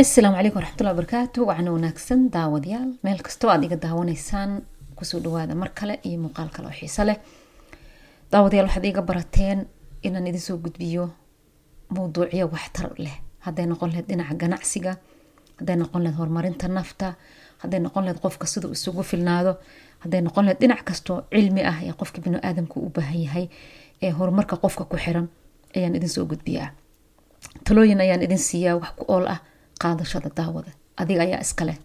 asalaamu calaykum waraxmatullahi wabarakaatu wacna wanaagsan daawadayaal. Meel kastoo aad iga daawanaysaan ku soo dhawaada mar kale iyo muuqaal kale oo xiiso leh. Daawadayaal waxaad iga barateen inaan idin soo gudbiyo mowduucyo waxtar leh. Hadday noqon lahayd dhinaca ganacsiga hadday noqon lahayd horumarinta nafta hadday noqon lahayd qofka siduu isugu filnaado hadday noqon lahayd dhinac kastoo cilmi ah ee qofka biniaadamku u baahan yahay ee horumarka qofka ku xiran ayaan idin soo gudbiyaa. Talooyin ayaan idin siiyaa wax ku ool ah qaadashada daawada. Adiga ayaa iskaleh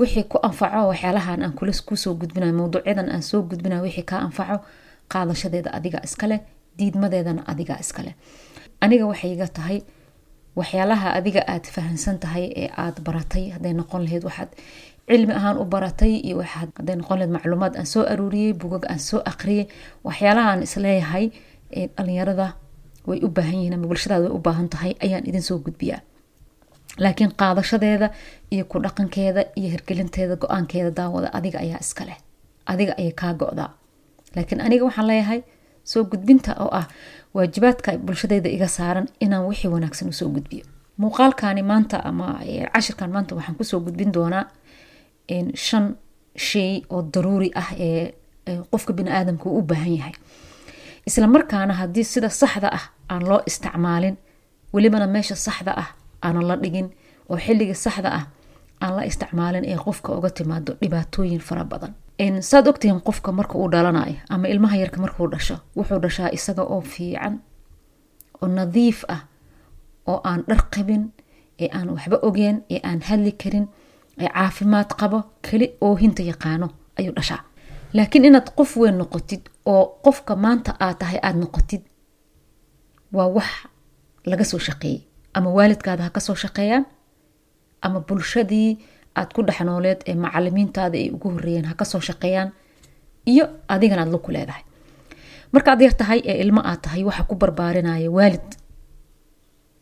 wixii ku anfaco waxyaalahan aan ku soo gudbinayo mawduucyadan aan soo gudbinayo wixii kaa anfaco qaadashadeeda adiga iskaleh diidmadeedana adiga iskaleh aniga waxay iga tahay waxyaalaha adiga aad fahansan tahay ee aad baratay hadday noqon lahayd waxaad cilmi ahaan u baratay iyo hadday noqon lahayd macluumaad aan soo aruuriyey bugag aan soo aqriyay waxyaalaha is leeyahay ee dhalinyarada way u baahan yihiin ama bulshadaada way u baahan tahay ayaan idin soo gudbiyaa laakiin qaadashadeeda iyo ku dhaqankeeda iyo hirgelinteeda go'aankeeda daawada adiga ayaa iskaleh adiga ayay kaa go-daa. Laakiin aniga waxaan leeyahay soo gudbinta oo ah waajibaadka bulshadeyda iga saaran inaan wixii wanaagsan u soo gudbiyo. Muuqaalkani maanta ama cashirkan maanta waxaan ku soo gudbin doonaa shan shay oo daruuri ah ee qofka biniaadamka uu u baahan yahay. Isla markaana haddii sida saxda ah aan loo isticmaalin welibana meesha saxda ah aanan la dhigin oo xilliga saxda ah aan la isticmaalin ee qofka uga timaado dhibaatooyin fara badan. Saad ogtihiin qofka marka uu dhalanayo ama ilmaha yarka markuu dhasho wuxuu dhashaa isaga oo fiican oo nadiif ah oo aan dhar qabin ee aan waxba ogeen ee aan hadli karin ee caafimaad qabo keli oohinta yaqaano ayuu dhashaa. Laakiin inaad qof weyn noqotid oo qofka maanta aad tahay aada noqotid waa wax laga soo shaqeeyey ama waalidkaada ha ka soo shaqeeyaan ama bulshadii aad ku dhexnooleed ee macalimiintaada ay ugu horeeyeen ha ka soo shaqeeyaan iyo adigana aad laku leedahay. Markaad yar tahay ee ilmo aad tahay waxaa ku barbaarinaya waalid.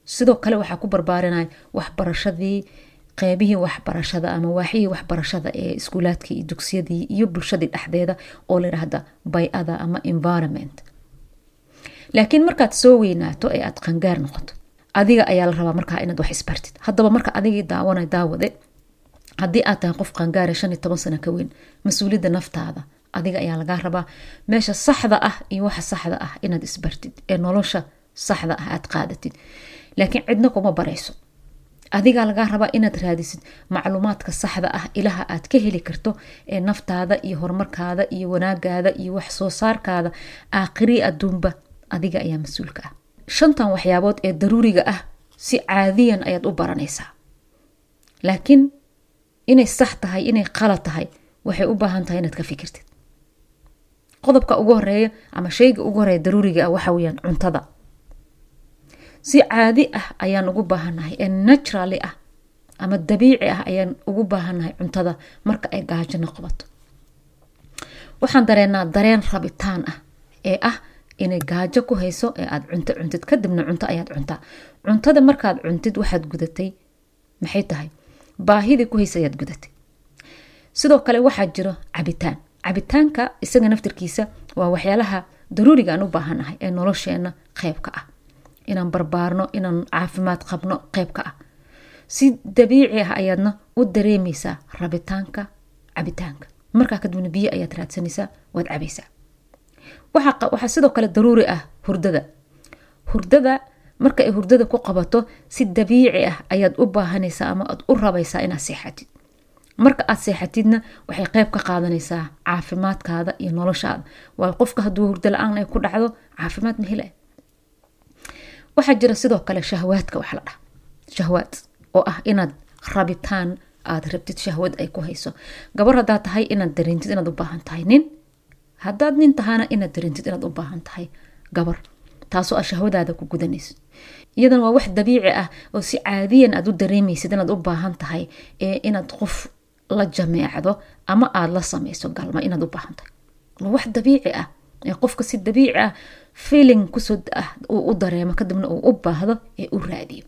Sidoo kale waxaa ku barbaarinaya waxbarashadii qeybihii waxbarashada ama waaxihii waxbarashada ee iskuulaadkii iyo dugsiyadii iyo bulshadii dhexdeeda oo layidhaahda bay-ada ama environment. Laakiin markaad soo weynaato ee aad qangaar noqoto adiga ayaa la rabaa markaa inaad wax isbartid. Haddaba marka adigii daawana daawade haddii aad tahay qof qangaara shan iyo toban sano ka weyn mas'uuliyadda naftaada adiga ayaa lagaa rabaa meesha saxda ah iyo waxa saxda ah inaad isbartid ee nolosha saxda ah aad qaadatid. Laakiin cidna kuma barayso. Adigaa lagaa rabaa inaad raadisid macluumaadka saxda ah ilaha aad ka heli karto ee naftaada iyo horumarkaada iyo wanaagaada iyo wax soo saarkaada aakhiri adduunba adiga ayaa mas'uulka ah shantan waxyaabood ee daruuriga ah si caadiyan ayaad u baranaysaa. Laakiin inay sax tahay inay qalad tahay waxay u baahan tahay inaad ka fikirtid. Qodobka ugu horreeya ama shayga ugu horreeya daruuriga ah waxa weyaan cuntada. Si caadi ah ayaan ugu baahannahay ee naturally ah ama dabiici ah ayaan ugu baahannahay cuntada marka ay gaajona qabato waxaan dareenaa dareen rabitaan ah ee ah inay gaajo ku hayso ee aad cunto cuntid. Kadibna cunto ayaad cuntaa cuntada markaad cuntid waxaad gudatay. Maxay tahay? Baahidii ku haysa ayaad gudatay. Sidoo kale waxaa jiro cabitaan. Cabitaanka isaga naftirkiisa waa waxyaalaha daruuriga aan u baahannahay ee nolosheena qeybka ah. Inaan barbaarno inaan caafimaad qabno qeybka ah. Si dabiici ah ayaadna u dareemaysaa rabitaanka cabitaanka. Markaa kadibna biyo ayaad raadsanaysaa waad cabaysaa waxaa sidoo kale daruuri ah hurdada. Hurdada marka ay hurdada ku qabato si dabiici ah ayaad u baahanaysaa ama aad u rabaysaa inaad seexatid. Marka aad seexatidna waxay qeyb ka qaadanaysaa caafimaadkaada iyo noloshaada. Waayo qofka hadduu hurdo la'aan ay ku dhacdo caafimaad ma hela. Waxaa jira sidoo kale shahwaadka wax la dhaha. Shahwaad oo ah inaad rabitaan aad rabtid shahwad ay ku hayso. Gabar haddaad tahay inaad dareentid inaad u baahan tahay nin haddaad nin tahaana inaad dareentid inaad u baahan tahay gabar. Taasoo a shahwadaada ku gudanayso. Iyadan waa wax dabiici ah oo si caadiyan aad u dareemaysid inaad u baahan tahay ee inaad qof la jameecdo ama aada la samayso galma inaad u baahan tahay. Waa wax dabiici ah ee qofka si dabiici ah feeling ku soo ah u dareemo kadibna uu u baahdo ee u raadiyo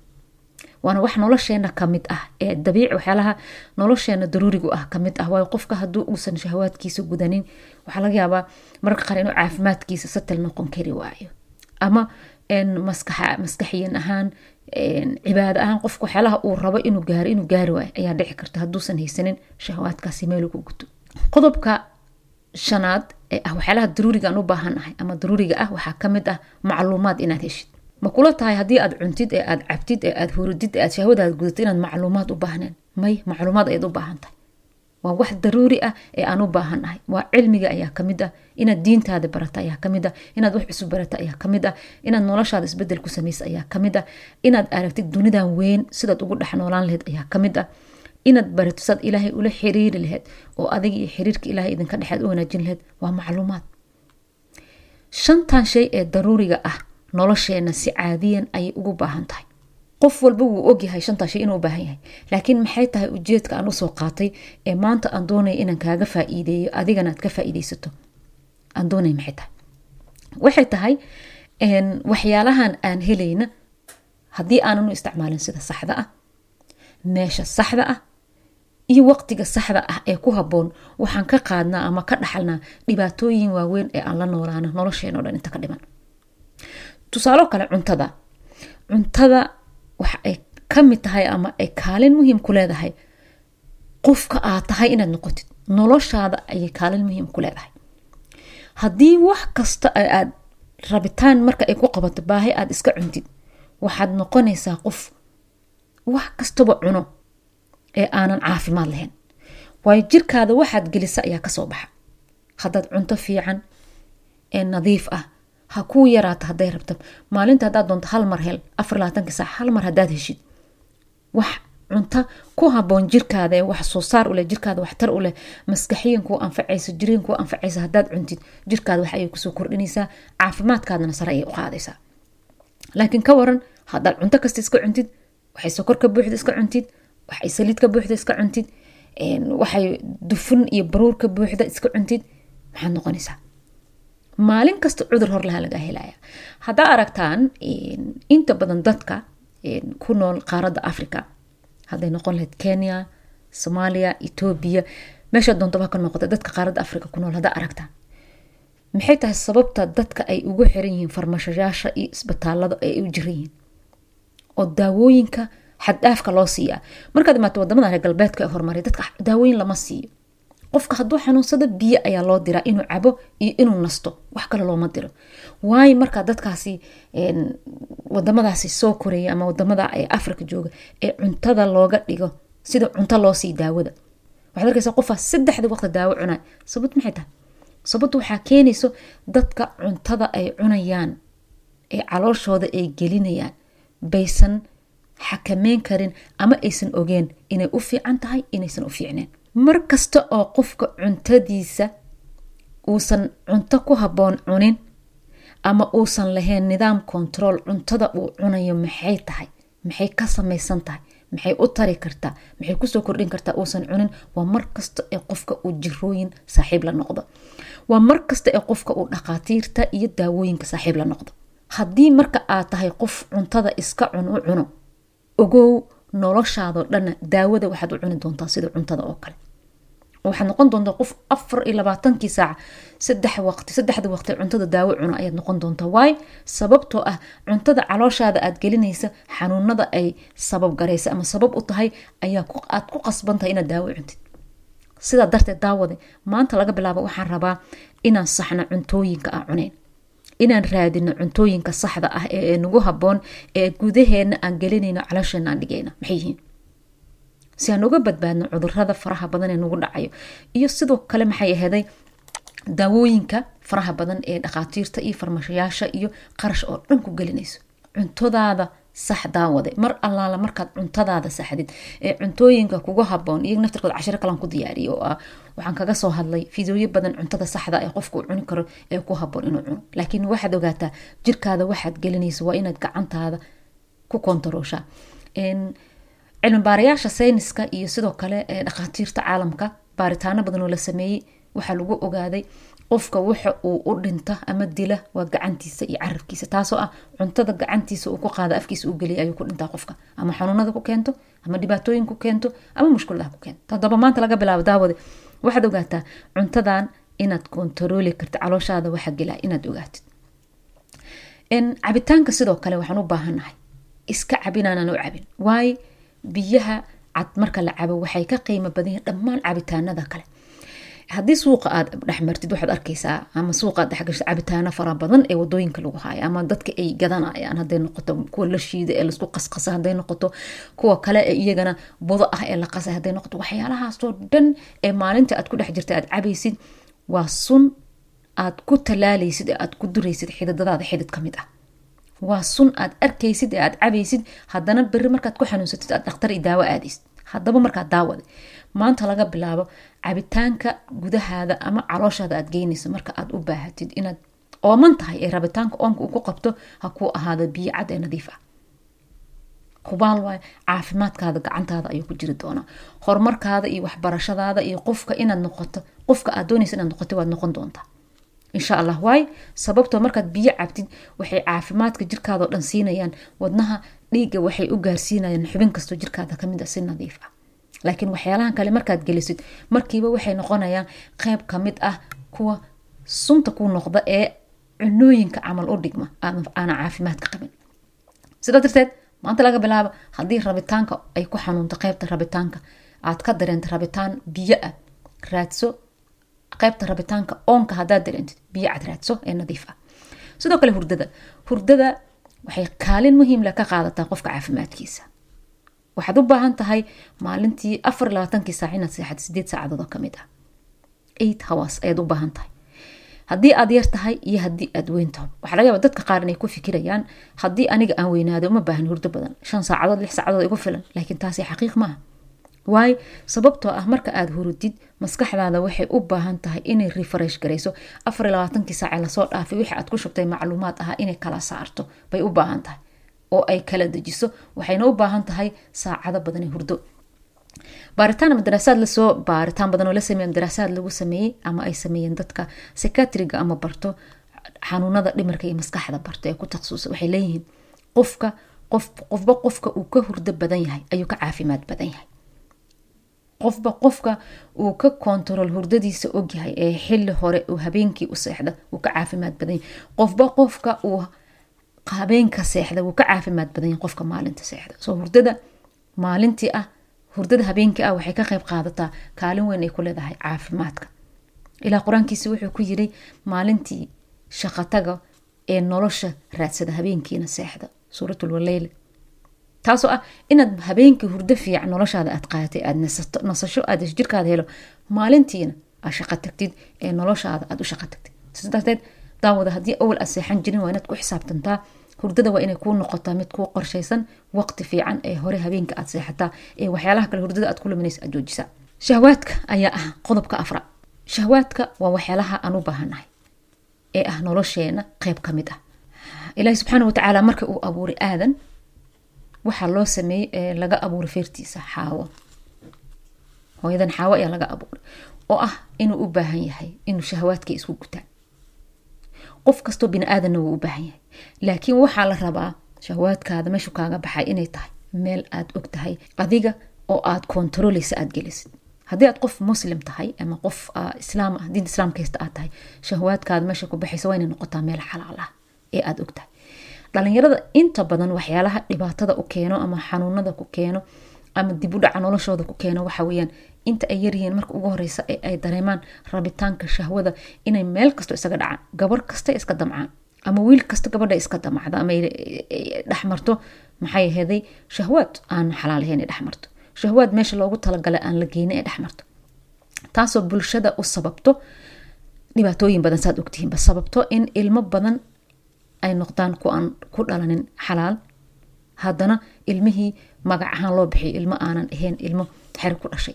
waana wax nolosheena ka mid ah ee dabiici waxyaalaha nolosheena daruurigu ah ka mid ah. Waayo qofka hadduu uusan shahawaadkiisa gudanin waxaa laga yaabaa mararka qaar inuu caafimaadkiisa satel noqon kari waayo. Ama maskaxiyan ahaan cibaado ahaan qofka waxyaalaha uu rabo inuu gaaro inuu gaari waayo ayaa dhici karta hadduusan haysanin shahawaadkaasi meel ugu guto. Qodobka shanaad ee ah waxyaalaha daruuriga aan u baahan ahay ama daruuriga ah waxaa ka mid ah macluumaad inaad heshid ma kula tahay haddii aad cuntid ee aad cabtid ee aad hurudid ee aad shahwadaad gudatid inaad macluumaad u baahneen may macluumaad ayaad u baahan tahay. Waa wax daruuri ah ee aan u baahan waa cilmiga ayaa ka mid ah. Inaad diintaada barata ayaa ka mid ah. Inaad wax cusub barata ayaa ka mid ah. Inaad noloshaada isbeddel ku samaysa ayaa ka mid ah. Inaad aragtid dunidan weyn sidaad ugu dhex noolaan laheyd ayaa ka mid ah. Inaad barato saad ilaahay ula xiriiri laheyd oo iyo xiriirka ilaahay idinka dhexeed u wanaajin laheyd. Waa macluumaad. Shantan shay ee daruuriga ah nolosheena si caadiyan ayay ugu baahan tahay. Qof walba wuu ogyahay shantaa shay inuu baahan yahay. Laakiin maxay tahay ujeedka aan u soo qaatay ee maanta aan doonaya inaan kaaga faa'iideeyo adigana aad ka faa'iideysato aan doonaya maxay tahay? Waxay tahay waxyaalahan aan helayna haddii aanan u isticmaalin sida saxda ah meesha saxda ah iyo waqtiga saxda ah ee ku habboon waxaan ka qaadnaa ama ka dhaxalnaa dhibaatooyin waaweyn ee aan la noolaano nolosheenao dhan inta ka dhiman tusaalo kale cuntada. Cuntada waxa ay ka mid tahay ama ay kaalin muhiim ku leedahay. Qofka aad tahay inaad noqotid noloshaada ayay kaalin muhiim ku leedahay. Haddii wax kasta aad rabitaan marka ay ku qabato baahi aad iska cuntid waxaad noqonaysaa qof wax kastaba cuno ee aanan caafimaad lahayn. Waayo jirkaada waxaad gelisa ayaa ka soo baxa. Haddaad cunto fiican ee nadiif ah ha kuu yaraata hadday rabto. Maalinta haddaad doonto hal mar hel afar labaatanka saac hal mar haddaad heshid. Wax cunto ku haboon jirkaada wax soo uleh jirkaada waxtar u leh. Maskaxiyan kuu anfacaysa jiriin kuu anfacaysa haddaad cuntid jirkaada wax ayay ku soo kordhinaysaa caafimaadkaadana sare ayay u qaadaysaa. Laakiin ka waran haddaad cunto kasta iska cuntid waxay sokor ka buuxda iska cuntid waxay saliid ka buuxda iska cuntid waxay dufun iyo baruur ka buuxda iska cuntid maxaad noqonaysaa maalin kasta cudur hor lahaa lagaa helaya. Haddaa aragtaan inta badan dadka ku nool qaaradda africa hadday noqon lahayd kenya soomaaliya etoobiya meesha doontaba ka noqota dadka qaaradda africa ku nool haddaa aragtaan. Maxay tahay sababta dadka ay ugu xiran yihiin farmashayaasha iyo isbitaalada ay u jiran yihiin? Oo daawooyinka xaddhaafka loo siiyaa. Markaad imaato waddamada reer galbeedka ee horumaray dadka daawooyin lama siiyo qofka hadduu xanuunsado biyo ayaa loo diraa inuu cabo iyo inuu nasto. Wax kale looma diro. Waayo markaa dadkaasi wadamadaasi soo koreeya ama waddamada africa jooga ee cuntada looga dhigo sida cunto loo sii daawada. Waxaad arkaysaa qofaa saddexda waqti daawo cunay sababta maxay tahay? Sababta waxaa keenayso dadka cuntada ay cunayaan ee calooshooda ay gelinayaan baysan xakameyn karin ama aysan ogeen inay u fiican tahay inaysan u fiicneen mar kasta oo qofka cuntadiisa uusan cunto ku habboon cunin ama uusan lahayn nidaam control cuntada uu cunayo maxay tahay? Maxay ka samaysan tahay? Maxay u tari kartaa maxay ku soo kordhin kartaa uusan cunin? Waa mar kasta ee qofka uu jirooyin saaxiib la noqdo. Waa mar kasta ee qofka uu dhaqaatiirta iyo daawooyinka saaxiib la noqdo. Haddii marka aad tahay qof cuntada iska cun u cuno ogow noloshaadoo dhanna daawada waxaad u cuni doontaa sida cuntada oo kale. Waxaad noqon doontaa qof afar iyo labaatankii saac saddex waqti saddexda waqti cuntada daawo cuno ayaad noqon doontaa. Waayo sababtoo ah cuntada calooshaada aad gelinaysa xanuunada ay sabab garaysa ama sabab u tahay ayaa aad ku qasbantahay inaad daawo cuntid sidaa darteed daawade maanta laga bilaabo waxaan rabaa inaan saxno cuntooyinka aan cuneyn inaan raadino cuntooyinka saxda ah ee nagu haboon ee gudaheena aan gelinayno caloosheenna aan dhigayna maxay yihiin? Si aan uga badbaadno cudurrada faraha badan ee nagu dhacayo. Iyo sidoo kale maxay aheeday daawooyinka faraha badan ee dhakhaatiirta iyo farmashayaasha iyo qarash oo dhan ku gelinayso. Cuntadaada sax daawade mar allaala markaad cuntadaada saxdid ee cuntooyinka kugu haboon iyo naftirkood cashiro kalan ku diyaariya oo ah waxaan kaga soo hadlay fiidooyo badan cuntada saxda ee qofka uu cuni karo ee ku haboon inuu cuno. Laakiin waxaad ogaataa jirkaada waxaad gelinaysa waa inaad gacantaada ku kontarooshaa cilmi baarayaasha sayniska iyo sidoo kale ee dhakhaatiirta caalamka baaritaano badan oo la sameeyey waxaa lagu ogaaday qofka waxa uu u dhinta ama dila waa gacantiisa iyo carabkiisa. Taasoo ah cuntada gacantiisa uu ku qaada afkiisa u geliya ayuu ku dhintaa qofka. Ama xanuunada ku keento ama dhibaatooyin ku keento ama mushkuladaha ku keento. Haddaba maanta laga bilaabo daawade waxaad ogaataa cuntadan inaad kontarooli karta calooshaada waxa gelaa inaad ogaatid. Cabitaanka sidoo kale waxaan u baahannahay iska cabinaanaan u cabin. Waayo biyaha cad marka la cabo waxay ka qiimo badan dhammaan cabitaanada kale haddii suuqa aad dhexmartid waxaad arkeysaa ama suuqa aad dhexgasho cabitaano fara badan ee waddooyinka lagu haayo ama dadka ay gadanayaan hadday noqoto kuwa la shiida ee la isku qasqasa hadday noqoto kuwa kale ee iyagana budo ah ee la qasay hadday noqoto waxyaalahaasoo dhan ee maalinta aad ku dhex jirta aad cabaysid waa sun aad ku talaaleysid ee aad ku duraysid xididadaada xidid ka ah. Waa sun aad arkaysid ee aad cabaysid haddana beri markaad ku xanuunsatid aad dhakhtar iyo daawo aadaysid. Haddaba markaad daawada maanta laga bilaabo cabitaanka gudahaada ama calooshaada aad geynaysa marka aad u baahatid inaad ooman tahay ee rabitaanka oonka uu ku qabto ha kuu ahaada biyo cad ee nadiif ah. Hubaal waay caafimaadkaada gacantaada ayuu ku jiri doonaa. Horumarkaada iyo waxbarashadaada iyo qofka inaad noqoto qofka aad doonaysa inaad noqoto waad noqon doontaa. Insha allah waay sababtoo markaad biyo cabtid waxay caafimaadka jirkaadao dhan siinayaan. Wadnaha dhiigga waxay u gaarsiinayaan xubin kastoo jirkaada ka mid a si nadiif ah laakiin waxyaalahan kale markaad gelisid markiiba waxay noqonayaan qeyb ka mid ah kuwa sunta ku noqda ee cunooyinka camal u dhigma aana caafimaadka qabin. Sidaa darteed maanta laga bilaabo haddii rabitaanka ay ku xanuunto qeybta rabitaanka aad ka dareento rabitaan biyo ah raadso qeybta rabitaanka oonka hadaad dareentid biyo cad raadso ee nadiif ah. Sidoo kale hurdada. Hurdada waxay kaalin muhiimla ka qaadataa qofka caafimaadkiisa waxaad u baahan tahay maalintii afar labaatankii saac inaad seexad sideed saacadood oo ka mid ah. Eight hours ayaad u baahan tahay. Haddii aad yar tahay iyo haddii aad weyn taho waxaa laga yaaba dadka qaar inay ku fikirayaan haddii aniga aan weynaado uma baahan hurdo badan. Shan saacadood lix saacadood igu filan laakiin taasi xaqiiq maaha. Waayo sababtoo ah marka aad hurudid maskaxdaada waxay u baahan tahay inay refresh garayso. Afar labaatankii saace la soo dhaafay wixii aad ku shubtay macluumaad ahaa inay kala saarto bay u baahan tahay oo ay kala dejiso. Waxayna u baahan tahay saacado badan ee hurdo. Baaritaan ama daraasaad la soo baaritaan badan oo la sameeya daraasaad lagu sameeyey ama ay sameeyeen dadka sekatriga ama barto xanuunada dhimarka iyo maskaxda barto ee ku taksusa waxay leeyihiin qofka qof qofba qofka uu ka hurdo badan yahay ayuu ka caafimaad badan yahay. Qofba qofka uu ka kontarool hurdadiisa ogyahay ee xili hore uu habeenkii u seexda wuu ka caafimaad badan yahay. Qofba qofka uu habeenka seexda wuu ka caafimaad badan yahay qofka maalinta seexda. Soo hurdada maalintii ah hurdada habeenkii ah waxay ka qayb qaadataa kaalin weyn ay ku leedahay caafimaadka. Ilaa qur'aankiisa wuxuu ku yiri maalintii shaqataga ee nolosha raadsada habeenkiina seexda. Suuratul waleyl taasoo ah inaad habeenkii hurdo fiican noloshaada aad qaadatay aad nasasho aad jirkaada helo maalintiina aad shaqo tagtid ee noloshaada aad u shaqo tagtid. Sidaas darteed daawada haddii awal aad seexan jirin waa inaad ku xisaabtantaa hurdada waa inay kuu noqotaa mid kuu qorshaysan waqti fiican ee hore habeenka aad seexataa ee waxyaalaha kale hurdada aad ku luminaysa aad joojisaa shahwaadka ayaa ah qodobka afra. Shahwaadka waa waxyaalaha aan u baahannahay ee ah nolosheena qeyb ka mid ah. Ilaahi subxaana watacaala marka uu abuuray aadan waxaa loo sameeyey ee laga abuuray feertiisa xaawo. Hooyadan xaawo ayaa laga abuuray oo ah inuu u baahan yahay inuu shahwaadkii isku gutaan qof kastoo bini aadanna wuu u baahan yahay. Laakiin waxaa la rabaa shahwaadkaada meeshu kaaga baxay inay tahay meel aad og tahay adiga oo aad kontaroleysa aad gelisid. Haddii aad qof muslim tahay ama qof islaam ah diinta islaamka haysta aad tahay shahwaadkaada meesha ku baxaysa waa inay noqotaa meel xalaal ah ee aad og tahay. Dhalinyarada inta badan waxyaalaha dhibaatada u keeno ama xanuunada ku keeno ama dib u dhaca noloshooda ku keeno waxa weyaan inta ay yaryihiin marka ugu horeysa ee ay dareemaan rabitaanka shahwada inay meel kasto isaga dhacaan gabar kasta iska damcaan ama wiil kasta gabadha iska damacda ama dhexmarto maxay aheeday shahwaad aan xalaalahayn dhexmarto shahwaad meesha loogu talagalay aan la geynin ee dhexmarto taasoo bulshada u sababto dhibaatooyin badan saad ogtihiinba sababto in ilmo badan ay noqdaan ku aan ku dhalanin xalaal haddana ilmihii magac ahaan loo bixiyo ilmo aanan ahayn ilmo xer ku dhashay.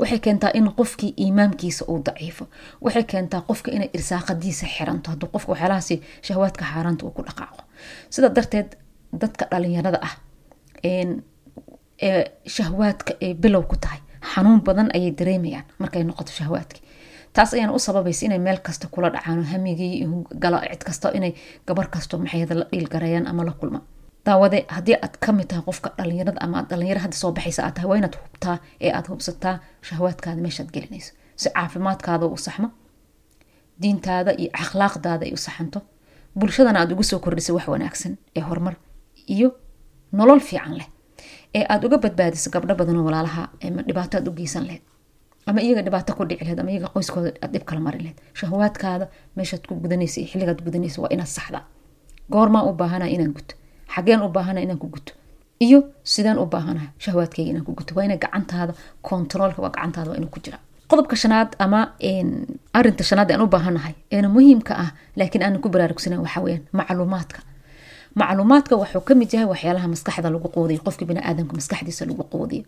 Waxay keentaa in qofkii iimaamkiisa uu daciifo. Waxay keentaa qofka inay irsaaqadiisa xiranto. Hadduu qofka waxyaalahaasi shahwaadka xaaraanta uu ku dhaqaaqo. Sidaa darteed dadka dhalinyarada ah ee shahwaadka ay bilow ku tahay xanuun badan ayay dareemayaan markay noqoto shahwaadkii taas ayaana u sababaysa inay meel kasta kula dhacaan hamigii cid kasta inay gabar kasto maxayada la dhiilgareeyaan ama la kulmaan daawade haddii aad ka mid tahay qofka dhalinyarada ama aad dhalinyaro hadda soo baxaysa aad tahay waa inaad hubtaa ee aad hubsataa shahwaadkaada meeshaad gelinayso. Si caafimaadkaada u saxmo diintaada iyo akhlaaqdaada ay u saxanto bulshadana aad ugu soo kordhisay wax wanaagsan ee horumar iyo nolol fiican leh ee aada uga badbaadiso gabdho badanoo walaalaha ama dhibaato aad u geysan laheyd ama iyaga dhibaato ku dhici laheyd ama iyaga qoyskooda aad dhib kala mari laheyd shahawaadkaada meeshaad ku gudanaysa iyo xilligaad gudanaysa waa inaad saxdaa. Goormaan u baahana inaan guto xageen u baahana inaan ku guto. Iyo sidaan u baahanaha shahawaadkayga inaan ku guto. Waa ina gacantaada kontaroolka waa gacantaada waa inuu ku jira. Qodobka shanaad ama arinta shanaad aan u baahanahay eena muhiimka ah laakiin aanan ku baraarugsanan waxaa weyaan macluumaadka. Macluumaadka wuxuu ka mid yahay waxyaalaha maskaxda lagu qoodiyo qofka biniaadamka maskaxdiisa lagu qoodiyo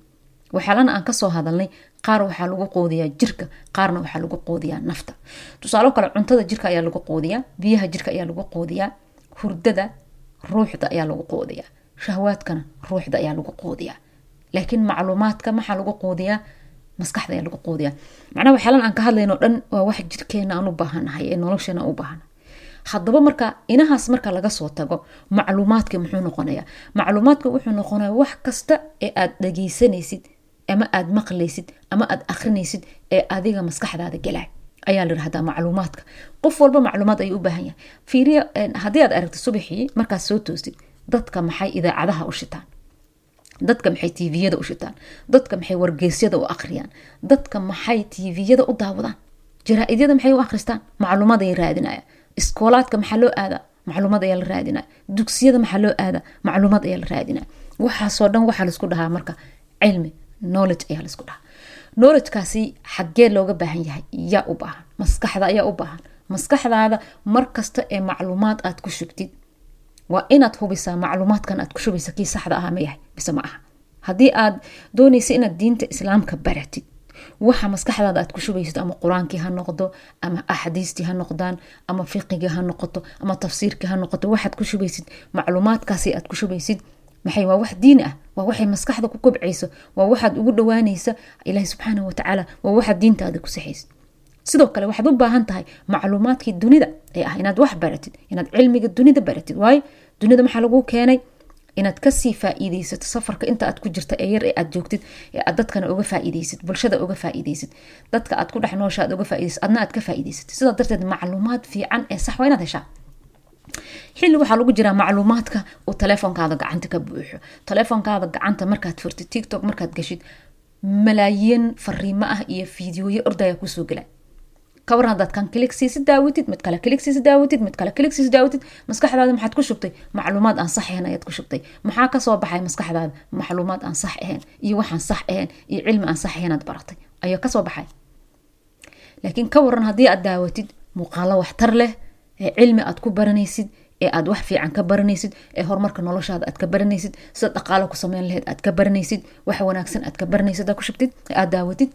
waxyaalana aan ka soo hadalnay qaar waxaa lagu qoodiyaa jirka qaarna waxaa lagu qoodiyaa nafta. Tusaalo kale cuntada jirka ayaa lagu qoodiyaa biyaha jirka ayaa lagu qoodiyaa hurdada ruuxda ayaa lagu qoodiyaa shahwaadkana ruuxda ayaa lagu qoodiyaa laakiin macluumaadka maxaa lagu qoodiyaa maskaxda ayaa lagu qoodiyaa macnaha waxyaalan aan ka hadlayno dhan waa wax jirkeena aan u baahanahay ee nolosheena u baahanahay. Haddaba marka inahaas marka laga soo tago macluumaadka muxuu noqonayaa? Macluumaadka wuxuu noqonaya wax kasta ee aad dhageysanaysid ama aad maqlaysid ama aad akrinaysid ee adiga maskaxdaada galay ayaa la yirahdaa macluumaadka. Qof walba macluumaad ayuu u baahan yahay. Fiiriya haddii aad aragto subaxii markaad soo toostid dadka maxay idaacadaha u shitaan? Dadka maxay tviyada u shitaan? Dadka maxay wargeysyada u akhriyaan? Dadka maxay tviyada u daawadaan? Jaraa-idyada maxay u akhristaan? Macluumaad ayay raadinayaan iskoolaadka maxaa loo aadaa? Macluumaad ayaa la raadinaya. Dugsiyada maxaa loo aadaa? Macluumaad ayaa la raadinaya. Waxaasoo dhan waxaa la isku dhahaa marka cilmi knowledge ayaa la isku dhahaa knowledgekaasi xaggee looga baahan yahay yaa u baahan. Maskaxda ayaa u baahan. Maskaxdaada markasta ee macluumaad aad ku shubtid waa inaad hubisaa macluumaadkan aad ku shubaysa kii saxda aha ma yahay bise ma aha. Haddii aad doonaysa inaad diinta islaamka baratid waxa maskaxdaada aad ku shubaysid ama qur'aankii ha noqdo ama axaadiistii ha noqdaan ama fiqigii ha noqoto ama tafsiirkii ha noqoto waxaad ku shubaysid macluumaadkaasi aad ku shubaysid maxay? Waa wax diin ah. Waa waxay maskaxda ku kobcayso. Waa waxaad ugu dhawaanaysa ilaahi subxaanahu watacaala waa waxaad diintaada ku saxaysid sidoo kale waxaad u baahan tahay macluumaadkii dunida ee ah inaad wax baratid inaad cilmiga dunida baratid. Waayo dunida maxaa lagu keenay? Inaad ka sii faa-iideysato safarka inta aad ku jirta ee yar ee aad joogtid ee aad dadkana uga faa-iideysid bulshada uga faa-iideysid dadka aad ku dhex noosha uga faa-ideysid adna aad ka faa-iideysatid sidaa darteed macluumaad fiican ee sax waa inaad heshaa xilli waxaa lagu jiraa macluumaadka uu taleefonkaada gacanta ka buuxo. Taleefonkaada gacanta markaad furtid tiktok markaad gashid malaayiin fariimo ah iyo fiidiyoyo ordaya ku soo gela kawaran haddaad kan kiligsiisi daawatid mid kale kiligsiisi daawatid mid kale kiligsiisi daawatid maskaxdaada maxaad ku shubtay macluumaad aan sax ahayn ayaad ku shubtay. Maxaa ka soo baxay maskaxdaada? Macluumaad aan sax ahayn iyo waxaan sax ahayn iyo cilmi aan sax ahayn aad baratay. Ayaa ka soo baxay. Laakiin ka waran haddii aad daawatid muuqaalo waxtar leh ee cilmi aad ku baranaysid ee aad wax fiican ka baranaysid ee horumarka noloshaada aad ka baranaysid sida dhaqaalo ku sameyn laheyd aad ka baranaysid wax wanaagsan aad ka baranaysid aad ku shubtid aad daawatid.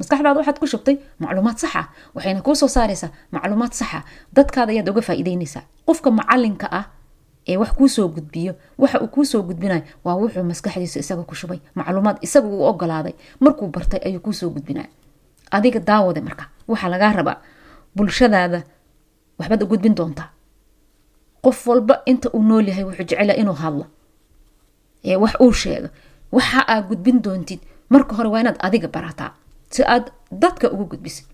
Maskaxdaada waxaad ku shubtay macluumaad sax ah waxayna kuu soo saaraysaa macluumaad sax ah. Dadkaada ayaad uga faa-iideynaysaa qofka macalinka ah ee wax kuusoo gudbiyo waxa uu kuusoo gudbinayo waa wuxuu maskaxdiisa isaga ku shubay macluumaad isaga uu ogolaaday markuu bartay ayuu kuusoo gudbinaya adiga daawade marka waxaa lagaa rabaa bulshadaada waxbaad u gudbin doontaa. Qof walba inta uu nool yahay wuxuu jecela inuu hadlo. Ee wax uu sheego. Waxa aad gudbin doontid marka hore waa inaad adiga barataa si aad dadka ugu gudbisid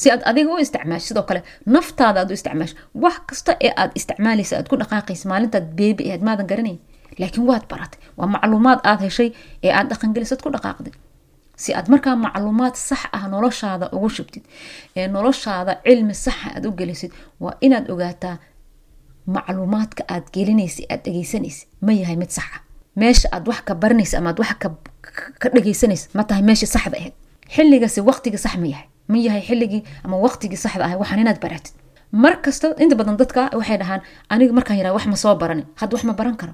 si aad adiga u isticmaasho sidoo kale naftaada aad u isticmaasho. Wax kasta ee aad isticmaalaysa aad ku dhaqaaqaysa maalintaad beebi ahayd maadan garanayn laakiin waad baratay waa macluumaad aad heshay ee aad dhaqangelisad ku dhaqaaqdid si aad markaa macluumaad sax ah noloshaada ugu shubtid ee noloshaada cilmi saxa aad u gelisid waa inaad ogaataa macluumaadka aad gelinaysa aad dhegeysanaysa ma yahay mid sax ah. Meesha aad wax ka baranaysa ama aad wax ka dhegeysanaysa ma tahay meeshii saxda ahayd. Xilligasi waqtigii sax ma yahay ma yahay xilligii ama waqtigii saxda ahay waxaan inaad baratid. Mar inta badan dadka waxay dhahaan aniga markaan yaraa wax ma soo baranin hadda wax ma baran karo.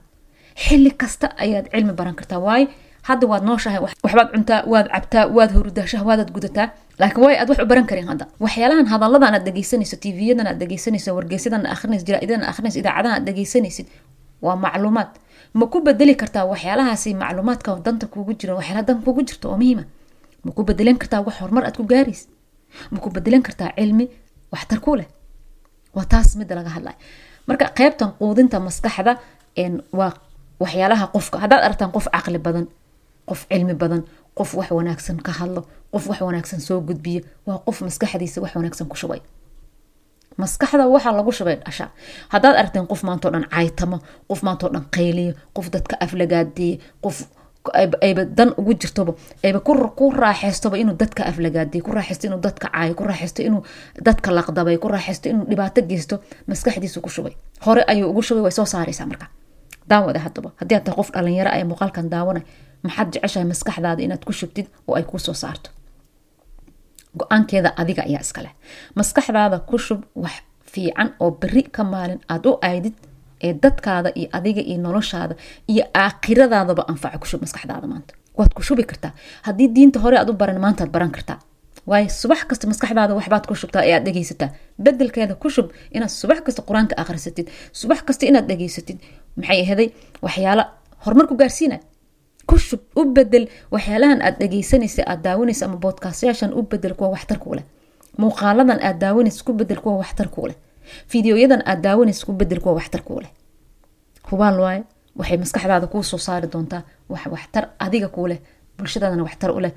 Xilli kasta ayaad cilmi baran kartaa waayo hadda waad nooshahay waxbaad cuntaa waad cabtaa waad hurudaa shahwaadaad gudataa. Laakiin way aad wax u baran karin hadda. Waxyaalahan hadalladan aad dhegeysanayso tvyadan aad dhegeysanayso wargeysadan akhrinayso jaraa'idadan akhrinayso idaacadahan aad dhegeysanaysid waa macluumaad. Ma ku bedeli kartaa waxyaalahaasi macluumaadka danta kuugu jira waxyaalaha dan kuugu jirto oo muhiima? Ma ku bedelan kartaa wax horumar aad ku gaaraysa ma ku bedelan kartaa cilmi waxtar ku leh? Waa taas midda laga hadlaya marka qeybtan quudinta maskaxda waa waxyaalaha qofka haddaad aragtaan qof caqli badan qof cilmi badan qof wax wanaagsan ka hadlo qof wax wanaagsan soo gudbiyo waa qof maskaxdiisa wax wanaagsan ku shubay. Maskaxda waxaa lagu shubay dhasha haddaad aragteen qof maantao dhan caytamo qof maantao dhan qayliyo qof dadka aflagaadeeye qof ayba dan ugu jirtoba ayba ku raaxeystoba inuu dadka aflagaadiyo ku raaxeysto inuu dadka caayo ku raaxeysto inuu dadka laqdabay ku raaxeysto inuu dhibaato geysto maskaxdiisu ku shubay. Hore ayuu ugu shubay way soo saaraysaa marka. Daawada hadaba. Haddii aad tahay qof dhalinyaro ay muuqaalkan daawanay maxaad jeceshahay maskaxdaada inaad ku shubtid oo ay kuu saarto? Go'aankeeda adiga ayaa iskaleh maskaxdaada ku shub wax fiican oo beri ka maalin aad u aydid ee dadkaada iyo adiga iyo noloshaada iyo aakhiradaadaba anfaca ku shub maskaxdaada maanta. Waad ku shubi kartaa. Haddii diinta hore aad u baran maantaad baran kartaa. Waayo subax kasta maskaxdaada waxbaad ku shubtaa ee aad dhegeysataa bedelkeeda ku shub inaad subax kasta qur'aanka akhrisatid. Subax kasta inaad dhegeysatid maxay ahaday waxyaala horumar ku gaarsiina ku shub u bedel waxyaalahan aad dhegeysanaysa aad daawanaysa ama boodkaastayaashan u bedel kuwa waxtar kuu leh. Muuqaaladan aad daawanaysa ku bedel kuwa waxtar kuu leh. Fideoyadan aad daawanaysa ku bedel kuwa waxtar kuu leh. Hubaal waaye waxay maskaxdaada kuu saari doontaa wax waxtar adiga kuu leh bulshadaadana waxtar u leh.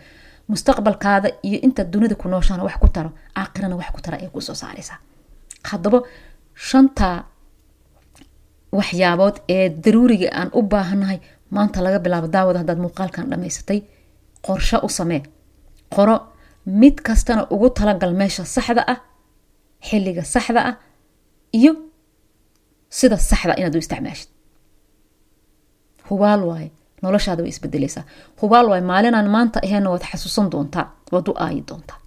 Mustaqbalkaada iyo intaad dunida ku nooshaana wax ku taro aakhirana wax ku tara ay ku soo saaraysaa. Haddaba shantaa waxyaabood ee daruuriga aan u baahannahay maanta laga bilaabo daawada haddaad muuqaalkan dhammaysatay qorsho u samee. Qoro mid kastana ugu talagal meesha saxda ah xilliga saxda ah iyo sida saxda inaad u isticmaashid. Hubaal waaye noloshaada way isbedeleysaa hubaal waaye maalinaan maanta aheenna waad xasuusan doontaa waad u aayi doontaa